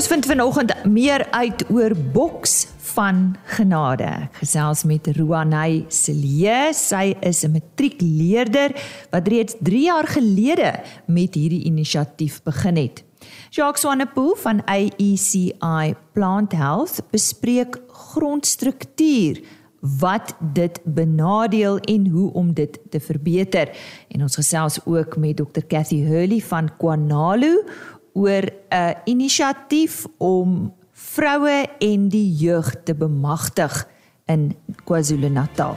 Ons vind vanoggend meer uit oor boks van genade. Ek gesels met Roanay Celie. Sy is 'n matriekleerder wat reeds 3 jaar gelede met hierdie inisiatief begin het. Jacques Swanepoel van AECI Plant Health bespreek grondstruktuur wat dit benadeel en hoe om dit te verbeter. En ons gesels ook met Dr Cathy Hurley van Kwanalu oor 'n inisiatief om vroue en die jeug te bemagtig in KwaZulu-Natal.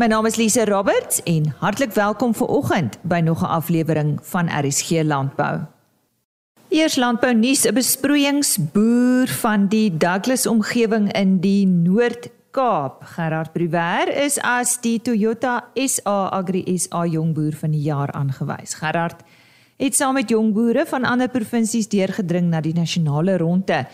My naam is Lise Roberts en hartlik welkom vir oggend by nog 'n aflewering van RSG Landbou. Eers landbou nuus 'n besproeiingsboer van die Douglas omgewing in die Noord Kaap, Gerard Bruwer is as die Toyota SA Agri SA jongboer van die jaar aangewys. Gerard het saam met jongboere van ander provinsies deurgedring na die nasionale ronde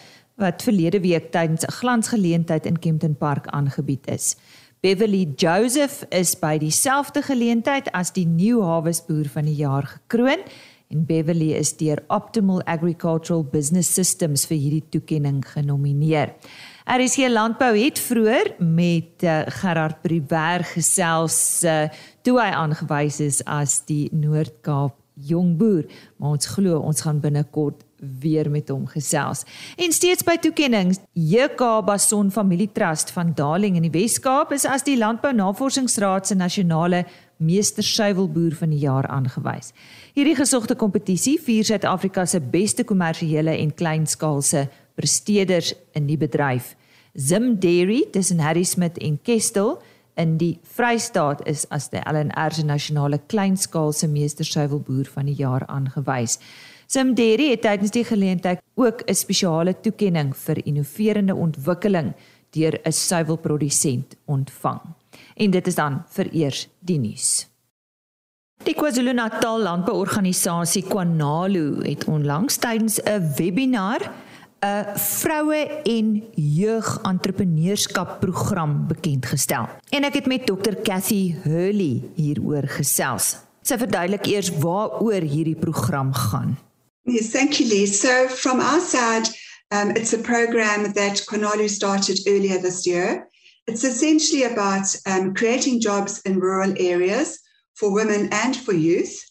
wat verlede week tydens 'n glansgeleentheid in Kempton Park aangebied is. Beverly Joseph is by dieselfde geleentheid as die New Harvest boer van die jaar gekroon en Beverly is deur Optimal Agricultural Business Systems vir hierdie toekenning genomineer. RSC Landbou het vroeër met uh, Gerard Priwer gesels uh, toe hy aangewys is as die Noord-Kaap jong boer, maar ons glo ons gaan binnekort weer met hom gesels. En steeds by toekenninge, JK Bason Familietrust van Darling in die Wes-Kaap is as die Landbou Navorsingsraad se nasionale meester suiwelboer van die jaar aangewys. Hierdie gesogte kompetisie vier Suid-Afrika se beste kommersiële en kleinskaalse presteerders in die bedryf. Zim Dairy tussen Harry Smith en Kestel in die Vrystaat is as die LNR se nasionale kleinskaalse meestersuiwelboer van die jaar aangewys. Zim Dairy het tydens die geleentheid ook 'n spesiale toekenning vir innoverende ontwikkeling deur 'n suiwelprodusent ontvang. En dit is dan vir eers die nuus. Die KwaZulu-Natal Landbouorganisasie Kwanalu het onlangs tydens 'n webinar 'n vroue en jeug entrepreneurskap program bekend gestel. En ek het met Dr Cathy Hurley hieroor gesels. Sy verduidelik eers waaroor hierdie program gaan. Yes, thank you Lee. So from our side, um it's a program that Konalu started earlier this year. It's essentially about um creating jobs in rural areas for women and for youth.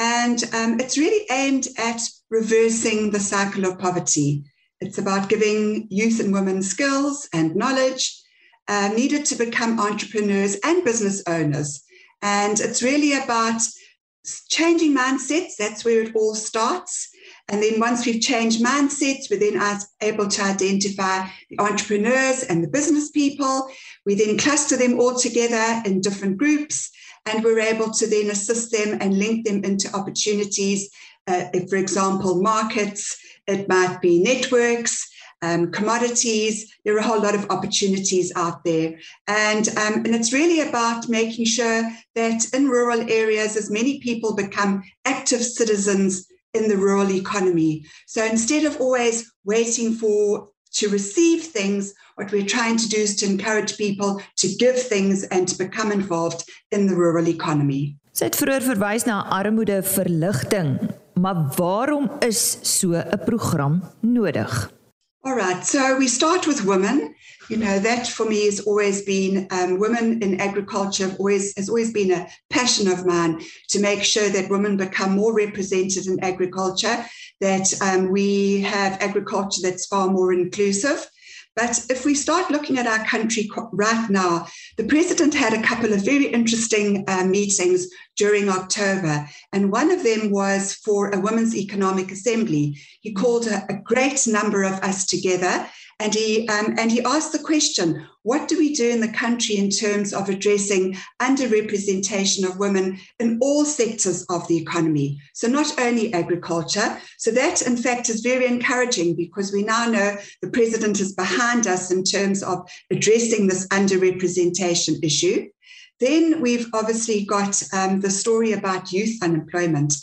And um, it's really aimed at reversing the cycle of poverty. It's about giving youth and women skills and knowledge uh, needed to become entrepreneurs and business owners. And it's really about changing mindsets. That's where it all starts. And then once we've changed mindsets, we're then able to identify the entrepreneurs and the business people. We then cluster them all together in different groups, and we're able to then assist them and link them into opportunities. Uh, for example, markets, it might be networks, um, commodities. There are a whole lot of opportunities out there. And, um, and it's really about making sure that in rural areas, as many people become active citizens in the rural economy. So instead of always waiting for to receive things, what we're trying to do is to encourage people to give things and to become involved in the rural economy. Sy het vroeër verwys na armoede verligting Maar waarom is so 'n program nodig? All right, so we start with women. You know that for me has always been um, women in agriculture. Always has always been a passion of mine to make sure that women become more represented in agriculture. That um, we have agriculture that's far more inclusive. But if we start looking at our country right now, the president had a couple of very interesting uh, meetings during October. And one of them was for a Women's Economic Assembly. He called a, a great number of us together and he um, and he asked the question what do we do in the country in terms of addressing underrepresentation of women in all sectors of the economy? So not only agriculture. So that in fact is very encouraging because we now know the president is behind us in terms of addressing this underrepresentation issue. Then we've obviously got um, the story about youth unemployment.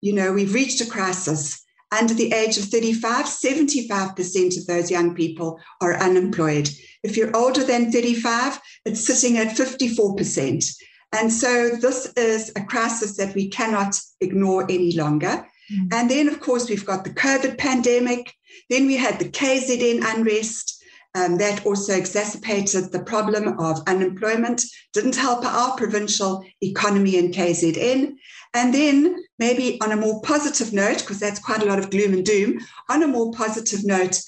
You know we've reached a crisis under the age of 35, 75% of those young people are unemployed. If you're older than 35, it's sitting at 54%. And so this is a crisis that we cannot ignore any longer. Mm. And then, of course, we've got the COVID pandemic. Then we had the KZN unrest. Um, that also exacerbated the problem of unemployment, didn't help our provincial economy in KZN. And then, maybe on a more positive note, because that's quite a lot of gloom and doom, on a more positive note,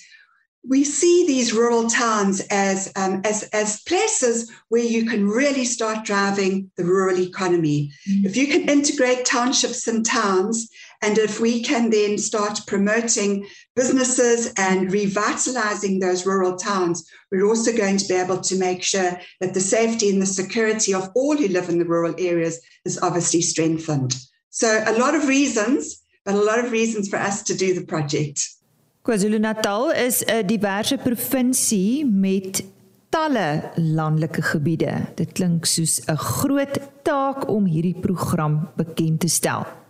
we see these rural towns as, um, as, as places where you can really start driving the rural economy. Mm-hmm. If you can integrate townships and towns, and if we can then start promoting businesses and revitalizing those rural towns, we're also going to be able to make sure that the safety and the security of all who live in the rural areas is obviously strengthened. So, a lot of reasons, but a lot of reasons for us to do the project. KwaZulu-Natal is 'n diverse provinsie met talle landelike gebiede. Dit klink soos 'n groot taak om hierdie program bekend te stel.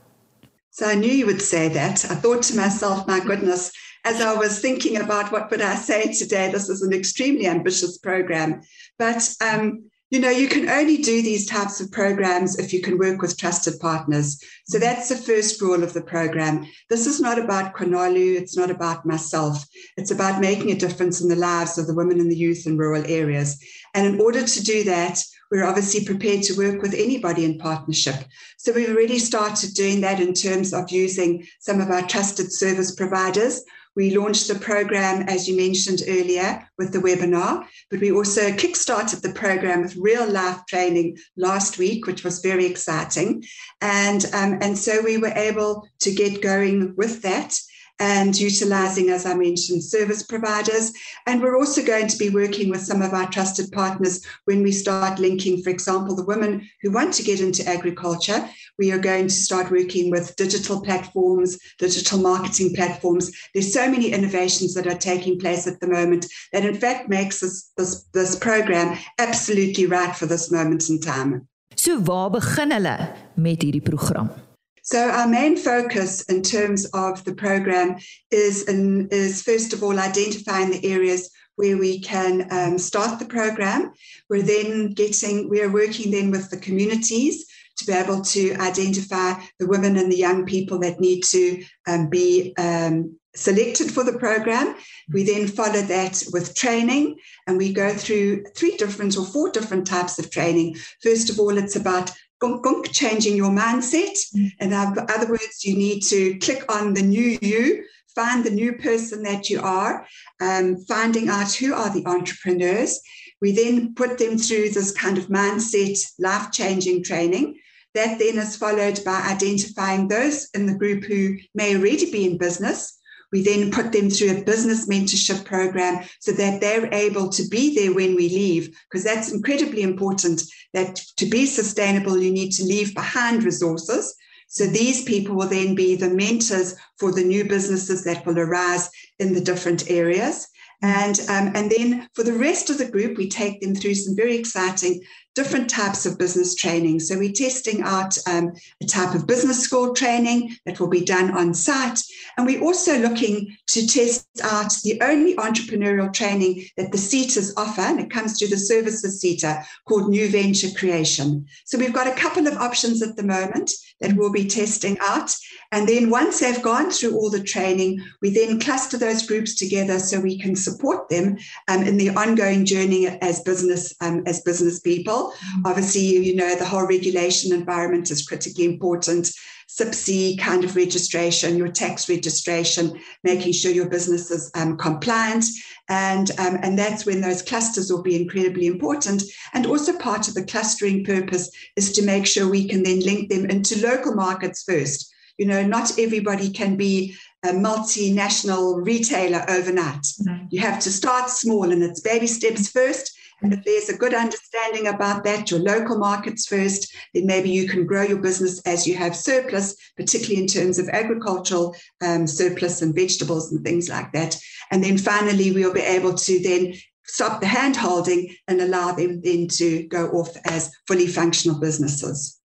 So I knew you would say that. I thought to myself, my goodness, as I was thinking about what would I say today, this is an extremely ambitious program. But um, you know, you can only do these types of programs if you can work with trusted partners. So that's the first rule of the program. This is not about Konolu, it's not about myself. It's about making a difference in the lives of the women and the youth in rural areas. And in order to do that, we're obviously prepared to work with anybody in partnership. So we've already started doing that in terms of using some of our trusted service providers we launched the program, as you mentioned earlier, with the webinar, but we also kickstarted the program with real life training last week, which was very exciting. And, um, and so we were able to get going with that and utilizing, as I mentioned, service providers. And we're also going to be working with some of our trusted partners when we start linking, for example, the women who want to get into agriculture. We are going to start working with digital platforms, digital marketing platforms. There's so many innovations that are taking place at the moment that, in fact, makes this, this, this program absolutely right for this moment in time. So waar begin hulle met hierdie program? So our main focus in terms of the program is in, is first of all identifying the areas where we can um, start the program. We're then getting we are working then with the communities to be able to identify the women and the young people that need to um, be um, selected for the program. We then follow that with training, and we go through three different or four different types of training. First of all, it's about gunk, gunk changing your mindset. Mm. In other words, you need to click on the new you, find the new person that you are, um, finding out who are the entrepreneurs. We then put them through this kind of mindset, life changing training. That then is followed by identifying those in the group who may already be in business we then put them through a business mentorship program so that they're able to be there when we leave, because that's incredibly important that to be sustainable, you need to leave behind resources. So these people will then be the mentors for the new businesses that will arise in the different areas. And, um, and then for the rest of the group, we take them through some very exciting different types of business training. So we're testing out um, a type of business school training that will be done on site. And we're also looking to test out the only entrepreneurial training that the SETAs offer, and it comes through the services SETA called New Venture Creation. So we've got a couple of options at the moment that we'll be testing out. And then once they've gone through all the training, we then cluster those groups together so we can support them um, in their ongoing journey as business um, as business people. Mm-hmm. Obviously, you know, the whole regulation environment is critically important. SIPC kind of registration, your tax registration, making sure your business is um, compliant. And, um, and that's when those clusters will be incredibly important. And also part of the clustering purpose is to make sure we can then link them into local markets first. You know, not everybody can be a multinational retailer overnight. Mm-hmm. You have to start small and it's baby steps first and if there's a good understanding about that, your local markets first, then maybe you can grow your business as you have surplus, particularly in terms of agricultural um, surplus and vegetables and things like that. And then finally, we'll be able to then stop the hand holding and allow them then to go off as fully functional businesses.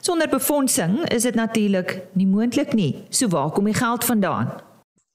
Sonder befondsing is dit natuurlik nie moontlik nie. So waar kom die geld vandaan?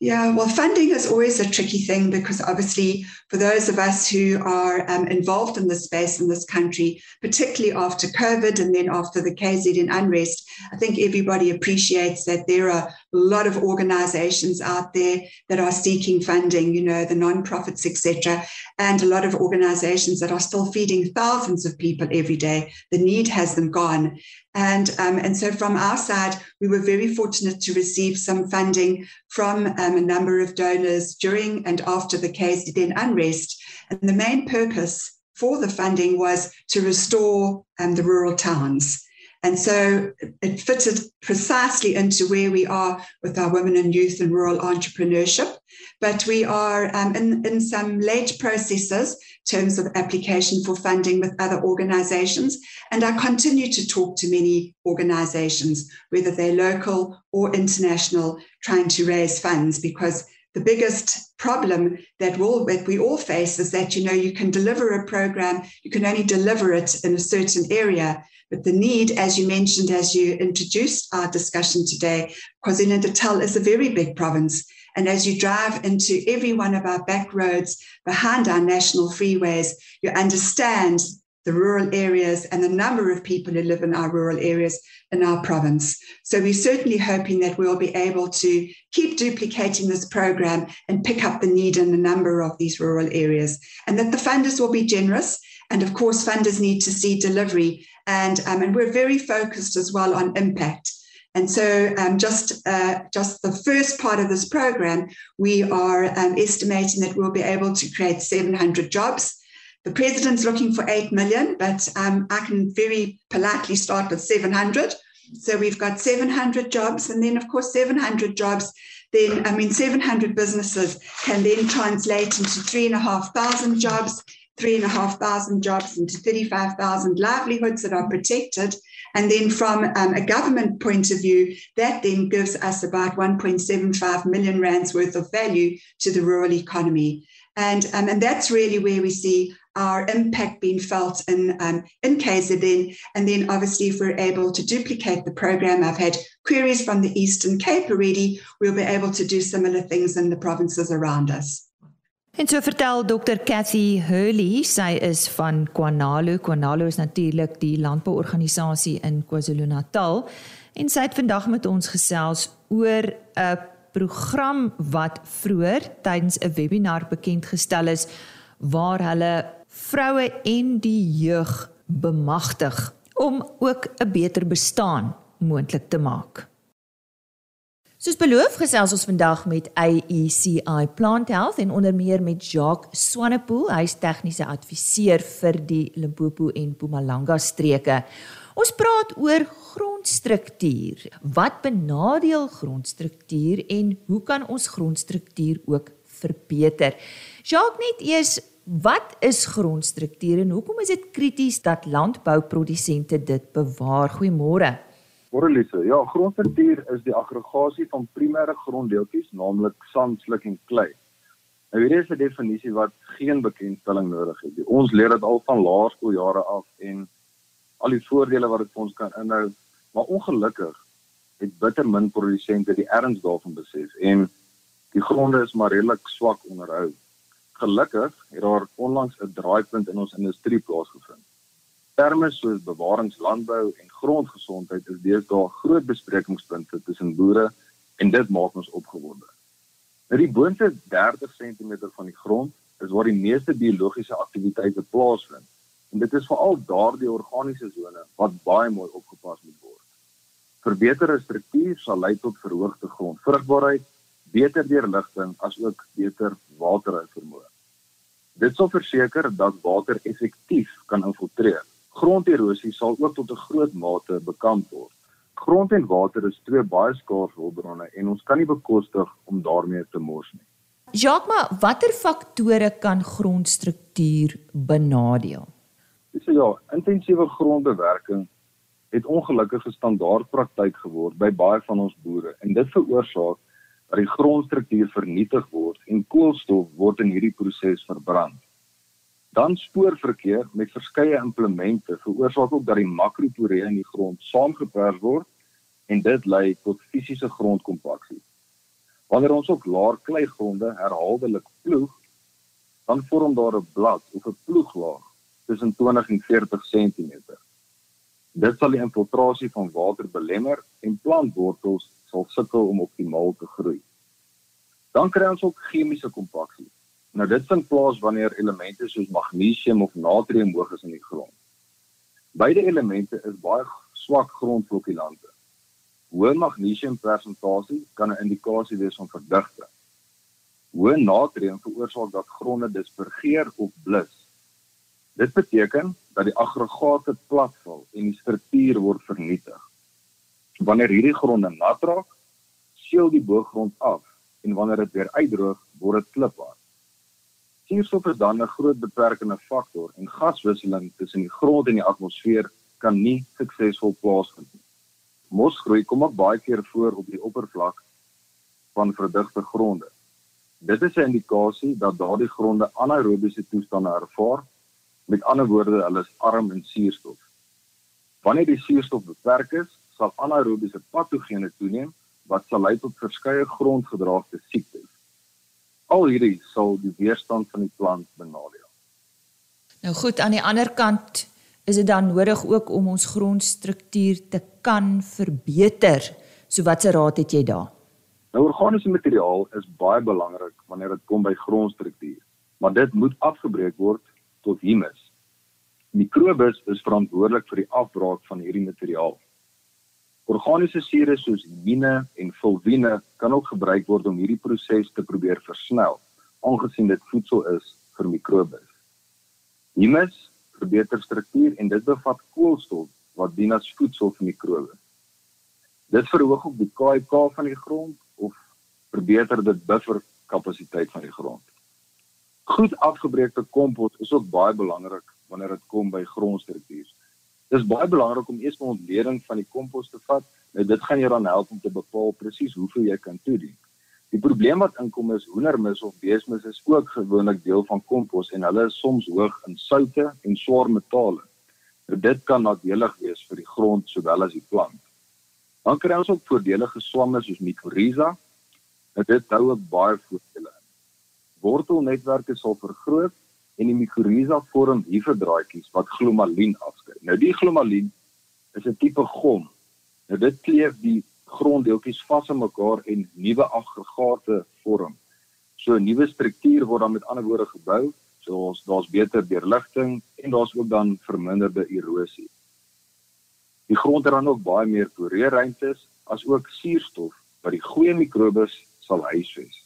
Yeah, well, funding is always a tricky thing because obviously, for those of us who are um, involved in this space in this country, particularly after COVID and then after the KZN unrest, I think everybody appreciates that there are a lot of organizations out there that are seeking funding, you know, the non-profits, etc., and a lot of organizations that are still feeding thousands of people every day. The need has them gone. And, um, and so from our side, we were very fortunate to receive some funding from um, a number of donors during and after the case KZN unrest. And the main purpose for the funding was to restore um, the rural towns. And so it fitted precisely into where we are with our women and youth and rural entrepreneurship. But we are um, in, in some late processes in terms of application for funding with other organizations. And I continue to talk to many organizations, whether they're local or international, trying to raise funds because the biggest problem that, we'll, that we all face is that you know you can deliver a program you can only deliver it in a certain area but the need, as you mentioned, as you introduced our discussion today, KwaZulu-Natal is a very big province. And as you drive into every one of our back roads behind our national freeways, you understand the rural areas and the number of people who live in our rural areas in our province. So we're certainly hoping that we'll be able to keep duplicating this program and pick up the need in a number of these rural areas, and that the funders will be generous. And of course, funders need to see delivery and um, and we're very focused as well on impact. And so, um, just uh, just the first part of this program, we are um, estimating that we'll be able to create 700 jobs. The president's looking for 8 million, but um, I can very politely start with 700. So we've got 700 jobs, and then of course 700 jobs. Then I mean 700 businesses can then translate into three and a half thousand jobs three and a half thousand jobs into 35,000 livelihoods that are protected. And then from um, a government point of view, that then gives us about 1.75 million rands worth of value to the rural economy. And, um, and that's really where we see our impact being felt in, um, in KZN. And then obviously, if we're able to duplicate the program, I've had queries from the Eastern Cape already, we'll be able to do similar things in the provinces around us. En so vertel Dr Cathy Hurley, sy is van Kwanalo. Kwanalo is natuurlik die landbouorganisasie in KwaZulu-Natal en sy het vandag met ons gesels oor 'n program wat vroeër tydens 'n webinar bekend gestel is waar hulle vroue en die jeug bemagtig om ook 'n beter bestaan moontlik te maak. Soos beloof gesels ons vandag met AECI Plant Health en onder meer met Jacques Swanepoel, hy is tegniese adviseur vir die Limpopo en Mpumalanga streke. Ons praat oor grondstruktuur. Wat benadeel grondstruktuur en hoe kan ons grondstruktuur ook verbeter? Jacques net eers Wat is grondstruktuur en hoekom is dit krities dat landbouprodusente dit bewaar? Goeiemôre. Moralise, ja, grondstruktuur is die aggregasie van primêre gronddeeltjies, naamlik sand, sluk en klei. Nou hierdie is 'n definisie wat geen bekendstelling nodig het. Ons leer dit al van laerskooljare af en al die voordele wat dit vir ons kan inhou, maar ongelukkig het bitter min produsente die erns daarvan besef en die gronde is maar redelik swak onderhou. Gelukkig het daar onlangs 'n draaipunt in ons industrie plaasgevind terme soos bewaringslandbou en grondgesondheid is deesdae groot besprekingspunte tussen boere en dit maak ons opgewonde. Nou die boonste 30 cm van die grond is waar die meeste biologiese aktiwiteite plaasvind en dit is veral daardie organiese sone wat baie mooi opgepas moet word. Verbeterde struktuur sal lei tot verhoogde grondvrugbaarheid, beter deurligting asook beter waterhouvermoë. Dit sal verseker dat water effektief kan infiltreer Gronderosie sal ook tot 'n groot mate bekend word. Grond en water is twee baie skaars hulpbronne en ons kan nie bekostig om daarmee te mors nie. Jacques, maar watter faktore kan grondstruktuur benadeel? Dis ja, intensiewe grondbewerking het ongelukkige standaardpraktyk geword by baie van ons boere en dit veroorsaak dat die grondstruktuur vernietig word en koolstof word in hierdie proses verbrand. Dan spoorverkeer met verskeie implemente veroorsaak ook dat die makroporee in die grond saamgepers word en dit lei tot fisiese grondkompaksie. Wanneer ons op laer kleigronde herhaaldelik ploeg, dan vorm daar 'n blad of 'n ploeglaag tussen 20 en 40 cm. Dit sal die infiltrasie van water belemmer en plantwortels sal sukkel om optimaal te groei. Dan kry ons ook chemiese kompaksie. Nou dit vind plaas wanneer elemente soos magnesium of natrium hoog is in die grond. Beide elemente is baie swak grondflokkulante. Hoë magnesiumpersentasie kan 'n indikasie wees van verdigting. Hoë natrium veroorsaak dat gronde dispergeer of blus. Dit beteken dat die aggregate platval en die struktuur word vernietig. Wanneer hierdie gronde nat raak, seil die boogrond af en wanneer dit weer uitdroog, word dit kliphard. Suurstof is dan 'n groot beperkende faktor en gaswisseling tussen die grond en die atmosfeer kan nie suksesvol plaasvind nie. Mosgroei kom ook baie keer voor op die oppervlak van verdigte gronde. Dit is 'n indikasie dat daardie gronde anaerobiese toestande ervaar. Met ander woorde, hulle is arm in suurstof. Wanneer die suurstof beperk is, sal anaerobiese patogene toeneem wat sal lei tot verskeie grondgedraagde siektes. Al hierdie sal die weerstand van die plant benadeel. Nou goed, aan die ander kant is dit dan nodig ook om ons grondstruktuur te kan verbeter. So watse raad het jy daar? Nou organiese materiaal is baie belangrik wanneer dit kom by grondstruktuur, maar dit moet afgebreek word tot humus. Mikrobes is verantwoordelik vir die afbraak van hierdie materiaal. Organiese sure soos himine en fulvine kan ook gebruik word om hierdie proses te probeer versnel, aangesien dit voedsel is vir mikrobes. Humus verbeter struktuur en dit bevat koolstof wat dien as voedsel vir mikrobe. Dit verhoog ook die KIK van die grond of verbeter dit bufferkapasiteit van die grond. Goed afgebreekte kompos is ook baie belangrik wanneer dit kom by grondstruktuur. Dit is baie belangrik om eers 'n ontleding van die kompos te vat. Nou dit gaan jou dan help om te bepaal presies hoeveel jy kan toedien. Die probleem wat inkom is hoendermis of beesmis is ook gewoonlik deel van kompos en hulle is soms hoog in soutte en swaar metale. Nou dit kan nadelig wees vir die grond sowel as die plant. Dan kry ons ook voordelige swamme soos mycorrhiza. Nou dit hou ook baie voordele in. Wortelnetwerke sal vergroot en die mycorrhiza vorm hievedraadjies wat glomalien afskei. Nou die glomalien is 'n tipe gom. Nou dit kleef die gronddeeltjies vas aan mekaar en nuwe aggregate vorm. So 'n nuwe struktuur word dan met ander woorde gebou, soos daar's beter deurligting en daar's ook dan verminderde erosie. Die grond het dan ook baie meer poreerruimtes as ook suurstof wat die goeie mikrobes sal huisves.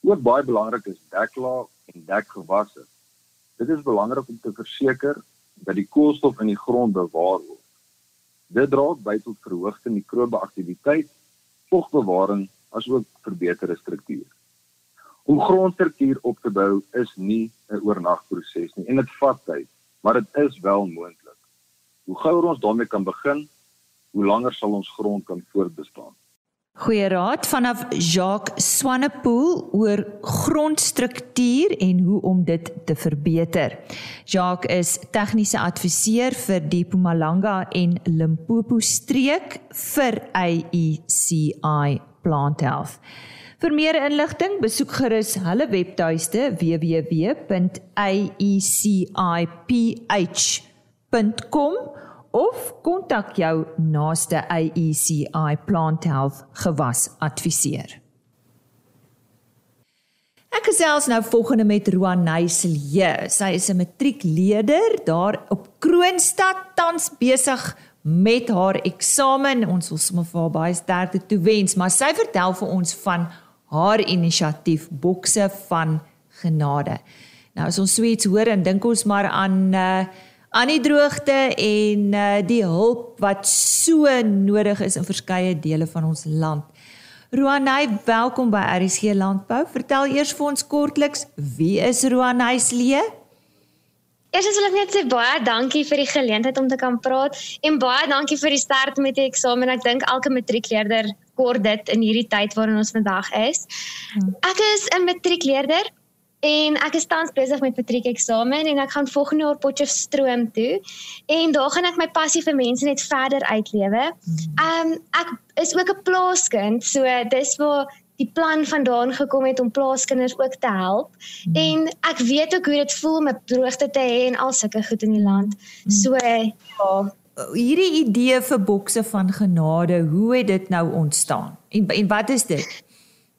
Ook baie belangrik is deklaag en dekgewasse. Dit is belangrik om te verseker dat die koolstof in die grond bewaar word. Dit dra by tot verhoogde mikrobeaktiwiteit, vogbewaring asook verbeterde struktuur. Om grondstruktuur op te bou is nie 'n oornagproses nie en dit vat tyd, maar dit is wel moontlik. Hoe gouer ons daarmee kan begin, hoe langer sal ons grond kan voortbestaan. Goeie raad vanaf Jacques Swanepoel oor grondstruktuur en hoe om dit te verbeter. Jacques is tegniese adviseur vir die Mpumalanga en Limpopo streek vir AECI Plant Health. Vir meer inligting, besoek gerus hulle webtuiste www.aeciph.com of kontak jou naaste AECI Plant Health gewas adviseur. Ek gesels nou volgende met Roanay Silje. Sy is 'n matriekleerder daar op Kroonstad tans besig met haar eksamen. Ons wil sommer vir haar baie sterkte toewens, maar sy vertel vir ons van haar inisiatief Bokse van Genade. Nou as ons so iets hoor en dink ons maar aan uh aan die droogte en uh, die hulp wat so nodig is in verskeie dele van ons land. Roanay, welkom by RSG Landbou. Vertel eers vir ons kortliks, wie is Roanay Slee? Eerstens wil ek net sê baie dankie vir die geleentheid om te kan praat en baie dankie vir die start met die eksamen. Ek dink elke matriekleerder kort dit in hierdie tyd waarin ons vandag is. Hmm. Ek is 'n matriekleerder En ek is tans besig met matriek eksamen en ek gaan volgende jaar Potchefstroom toe. En daar gaan ek my passie vir mense net verder uitlewe. Hmm. Ehm um, ek is ook 'n plaaskind, so dis waar die plan vandaan gekom het om plaaskinders ook te help. Mm. En ek weet ook hoe dit voel om 'n droogte te hê en al sulke goed in die land. Mm. So ja, hierdie idee vir bokse van genade, hoe het dit nou ontstaan? En en wat is dit?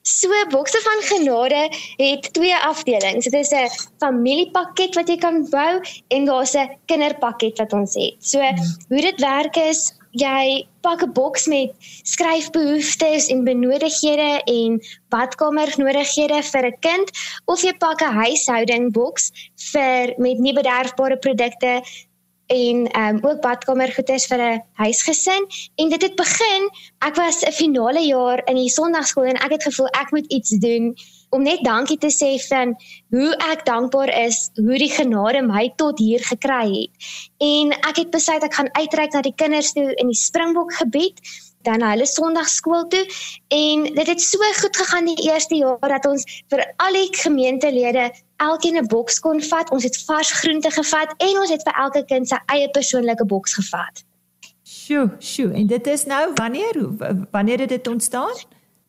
So bokse van genade het twee afdelings. Dit is 'n familiepakket wat jy kan bou en daar's 'n kinderpakket wat ons het. So hmm. hoe dit werk is jy pak 'n boks met skryfbehoeftes en benodighede en badkamernodighede vir 'n kind of jy pak 'n huishouding boks vir met nie bederfbare produkte en ehm um, ook badkamergoeders vir 'n huisgesin. En dit het begin ek was 'n finale jaar in die sonndagskool en ek het gevoel ek moet iets doen om net dankie te sê van hoe ek dankbaar is hoe die genade my tot hier gekry het. En ek het besluit ek gaan uitreik na die kinders toe in die Springbok gebied dan hulle Sondagskool toe. En dit het so goed gegaan die eerste jaar dat ons vir al die gemeentelede elkeen 'n boks kon vat. Ons het vars groente gevat en ons het vir elke kind sy eie persoonlike boks gevat. Sjoe, sjoe. En dit is nou wanneer wanneer het dit ontstaan?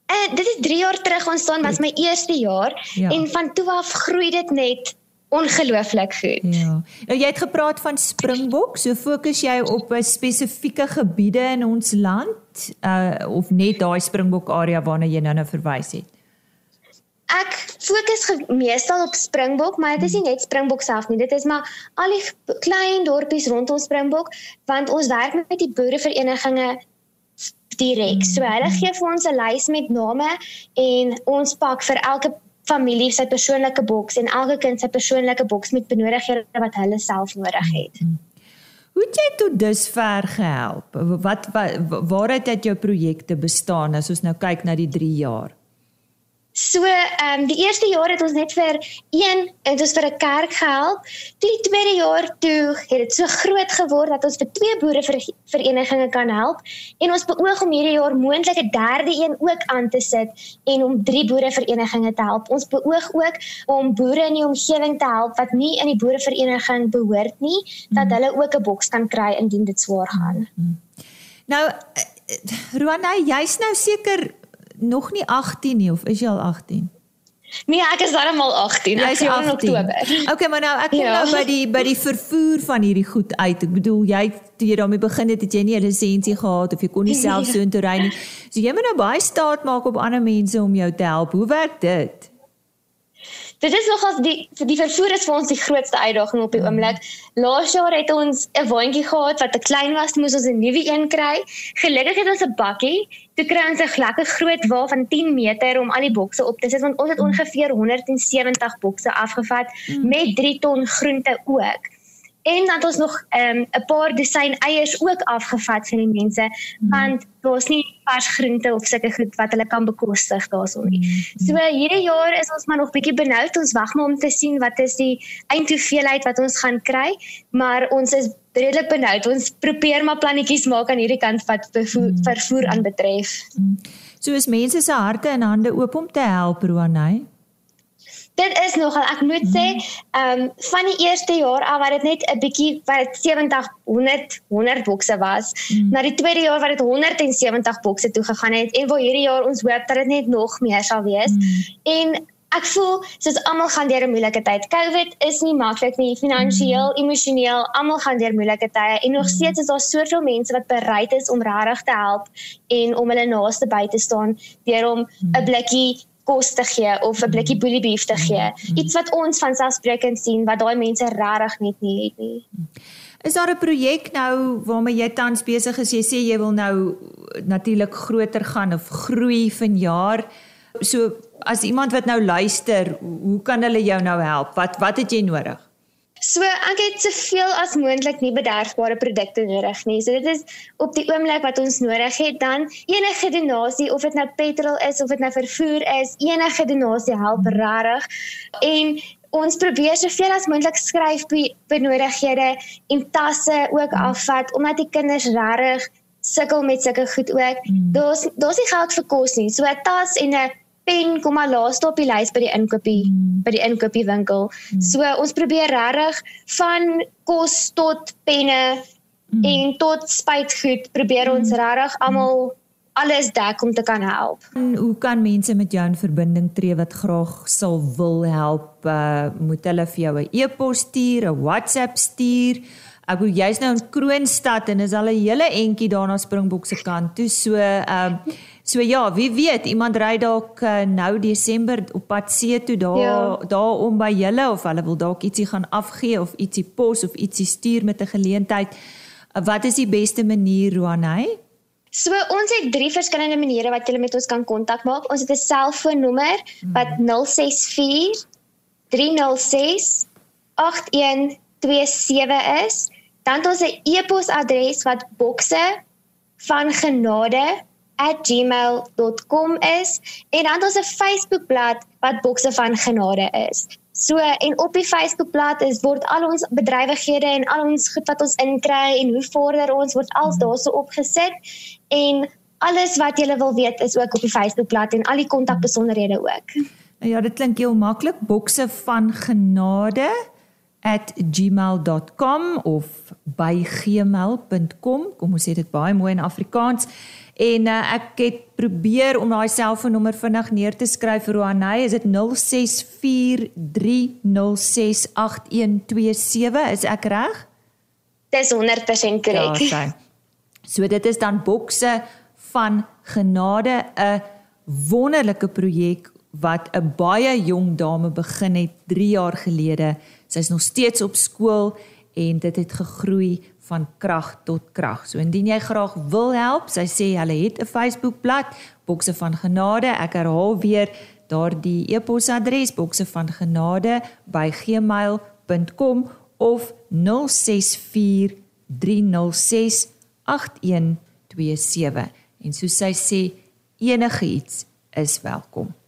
En dit het 3 jaar terug ontstaan, was my eerste jaar ja. en van toe af groei dit net ongelooflik goed. Ja. Nou jy het gepraat van Springbok, so fokus jy op 'n spesifieke gebiede in ons land uh of net daai Springbok area waarna jy nou-nou verwys het? Ek fokus meestal op Springbok, maar dit is nie net Springbok self nie. Dit is maar al die klein dorpies rondom Springbok want ons werk met die boereverenigings direk. So hulle gee vir ons 'n lys met name en ons pak vir elke familie sy persoonlike boks en elke kind sy persoonlike boks met benodighede wat hulle self nodig het. Hoe het jy tot dusver gehelp? Wat, wat waaruit het jou projekte bestaan as ons nou kyk na die 3 jaar? So, ehm um, die eerste jaar het ons net vir een het ons vir 'n kerk gehelp. Toe die tweede jaar toe het dit so groot geword dat ons vir twee boere verenigings kan help en ons beoog om hierdie jaar moontlik 'n derde een ook aan te sit en om drie boere verenigings te help. Ons beoog ook om boere in die omgewing te help wat nie in die boerevereniging behoort nie, dat mm. hulle ook 'n boks kan kry indien dit swaar gaan. Mm. Nou eh, eh, Ruana, jy's nou seker nog nie 18 nie of is jy al 18? Nee, ek is darem al 18. Ek is in Oktober. Okay, maar nou ek kom ja. nou by die by die vervoer van hierdie goed uit. Ek bedoel jy toe jy daarmee begin het, het jy nie 'n lisensie gehad of jy kon nie self so intoe ry nie. So jy moet nou baie staat maak op ander mense om jou te help. Hoe werk dit? Dit is nogals die die vervoer is vir ons die grootste uitdaging op die mm. oomblik. Laas jaar het ons 'n waantjie gehad wat te klein was, moes ons 'n nuwe een kry. Gelukkig het ons 'n bakkie. Toe kry ons 'n lekker groot wa van 10 meter om al die bokse op te sit want ons het mm. ongeveer 170 bokse afgevat mm. met 3 ton groente ook en dan het ons nog 'n um, paar dosyn eiers ook afgevat vir die mense mm. want daar's nie vars groente of sulke goed wat hulle kan bekostig daarson nie. Mm. So hierdie jaar is ons maar nog bietjie benoud. Ons wag maar om te sien wat is die eindhoeveelheid wat ons gaan kry, maar ons is redelik benoud. Ons probeer maar plannetjies maak aan hierdie kant wat vervoer, mm. vervoer aanbetref. Mm. So is mense se harte en hande oop om te help, Roanay dit is nogal ek moet sê ehm um, van die eerste jaar af wat dit net 'n bietjie wat 70 100 100 bokse was mm. na die tweede jaar wat dit 170 bokse toe gegaan het en waar hierdie jaar ons hoop dat dit net nog meer sal wees mm. en ek voel soos almal gaan deur 'n moeilike tyd covid is nie maklik nie finansiëel mm. emosioneel almal gaan deur moeilike tye en nog mm. steeds is daar soveel mense wat bereid is om regtig te help en om hulle naaste by te staan deur om 'n mm. blikkie kos te gee of 'n blikkie boeliebeef te gee. Mm-hmm. Iets wat ons van selfspreekend sien wat daai mense regtig net nie het nie. Is daar 'n projek nou waarmee jy tans besig is? Jy sê jy wil nou natuurlik groter gaan of groei vanjaar. So as iemand wat nou luister, hoe kan hulle jou nou help? Wat wat het jy nodig? So ek het soveel as moontlik nie bederfbare produkte nodig nie. So dit is op die oomblik wat ons nodig het dan enige donasie of dit nou petrol is of dit nou vervoer is, enige donasie help regtig. En ons probeer soveel as moontlik skryf benodighede en tasse ook afvat omdat die kinders regtig sukkel met sulke goed ook. Hmm. Daar's daar's nie geld vir kos nie. So 'n tas en 'n pen kom maar laaste op die lys by die inkopie mm. by die inkopiewinkel. Mm. So ons probeer regtig van kos tot penne mm. en tot spuitgoed probeer ons mm. regtig almal alles dek om te kan help. En hoe kan mense met jou in verbinding tree wat graag sal wil help? Uh, moet hulle vir jou 'n e-pos stuur, 'n WhatsApp stuur? Ek wil jy's nou in Kroonstad en is al 'n hele entjie daar na Springbok se kant toe. So ehm uh, so ja, wie weet, iemand ry dalk uh, nou Desember op pad see toe daar ja. daar om by julle of hulle wil dalk ietsie gaan afgee of ietsie pos of ietsie stuur met 'n geleentheid. Uh, wat is die beste manier, Roanay? So ons het drie verskillende maniere wat jy met ons kan kontak maak. Ons het 'n selfoonnommer wat 064 306 8127 is. Dan het ons 'n e-posadres wat bokse van genade@gmail.com is en dan ons 'n Facebookblad wat bokse van genade is. So en op die Facebookblad is word al ons bedrywighede en al ons goed wat ons inkry en hoe vorder ons word als daarso opgesit en alles wat jy wil weet is ook op die Facebookblad en al die kontakbesonderhede ook. Ja, dit klink heel maklik. Bokse van genade @gmail.com of by gmail.com. Kom ons sê dit baie mooi in Afrikaans. En uh, ek het probeer om daai selfoonnommer vinnig neer te skryf vir Roanay. Is dit 0643068127? Is ek reg? Dis 100% korrek. Ja, so dit is dan bokse van genade 'n wonderlike projek wat 'n baie jong dame begin het 3 jaar gelede Sy is nog steeds op skool en dit het gegroei van krag tot krag. So indien jy graag wil help, sy sê hulle het 'n Facebookblad, Bokse van Genade. Ek herhaal weer daardie e-posadres Bokse van Genade by gmail.com of 064 306 8127. En soos sy sê, enigiets is welkom.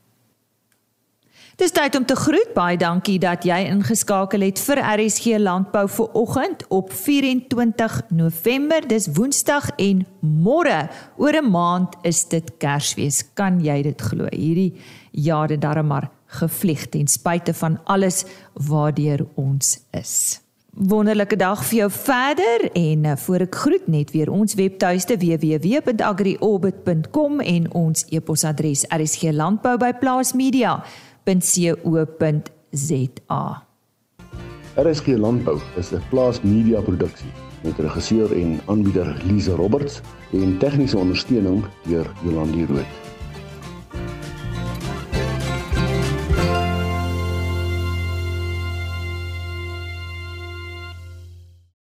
Dis tyd om te groet. Baie dankie dat jy ingeskakel het vir RSG Landbou vir oggend op 24 November. Dis Woensdag en môre oor 'n maand is dit Kersfees. Kan jy dit glo? Hierdie jare darm maar gevlieg ten spyte van alles waardeur ons is. Wonderlike dag vir jou verder en eh, voor ek groet net weer ons webtuiste www.agriorbit.com en ons e-posadres rsglandbou@plaasmedia.com www.rsg.co.za. RSG Landbou is 'n plaas media produksie met regisseur en aanbieder Lize Roberts en tegniese ondersteuning deur Jolande Rooi.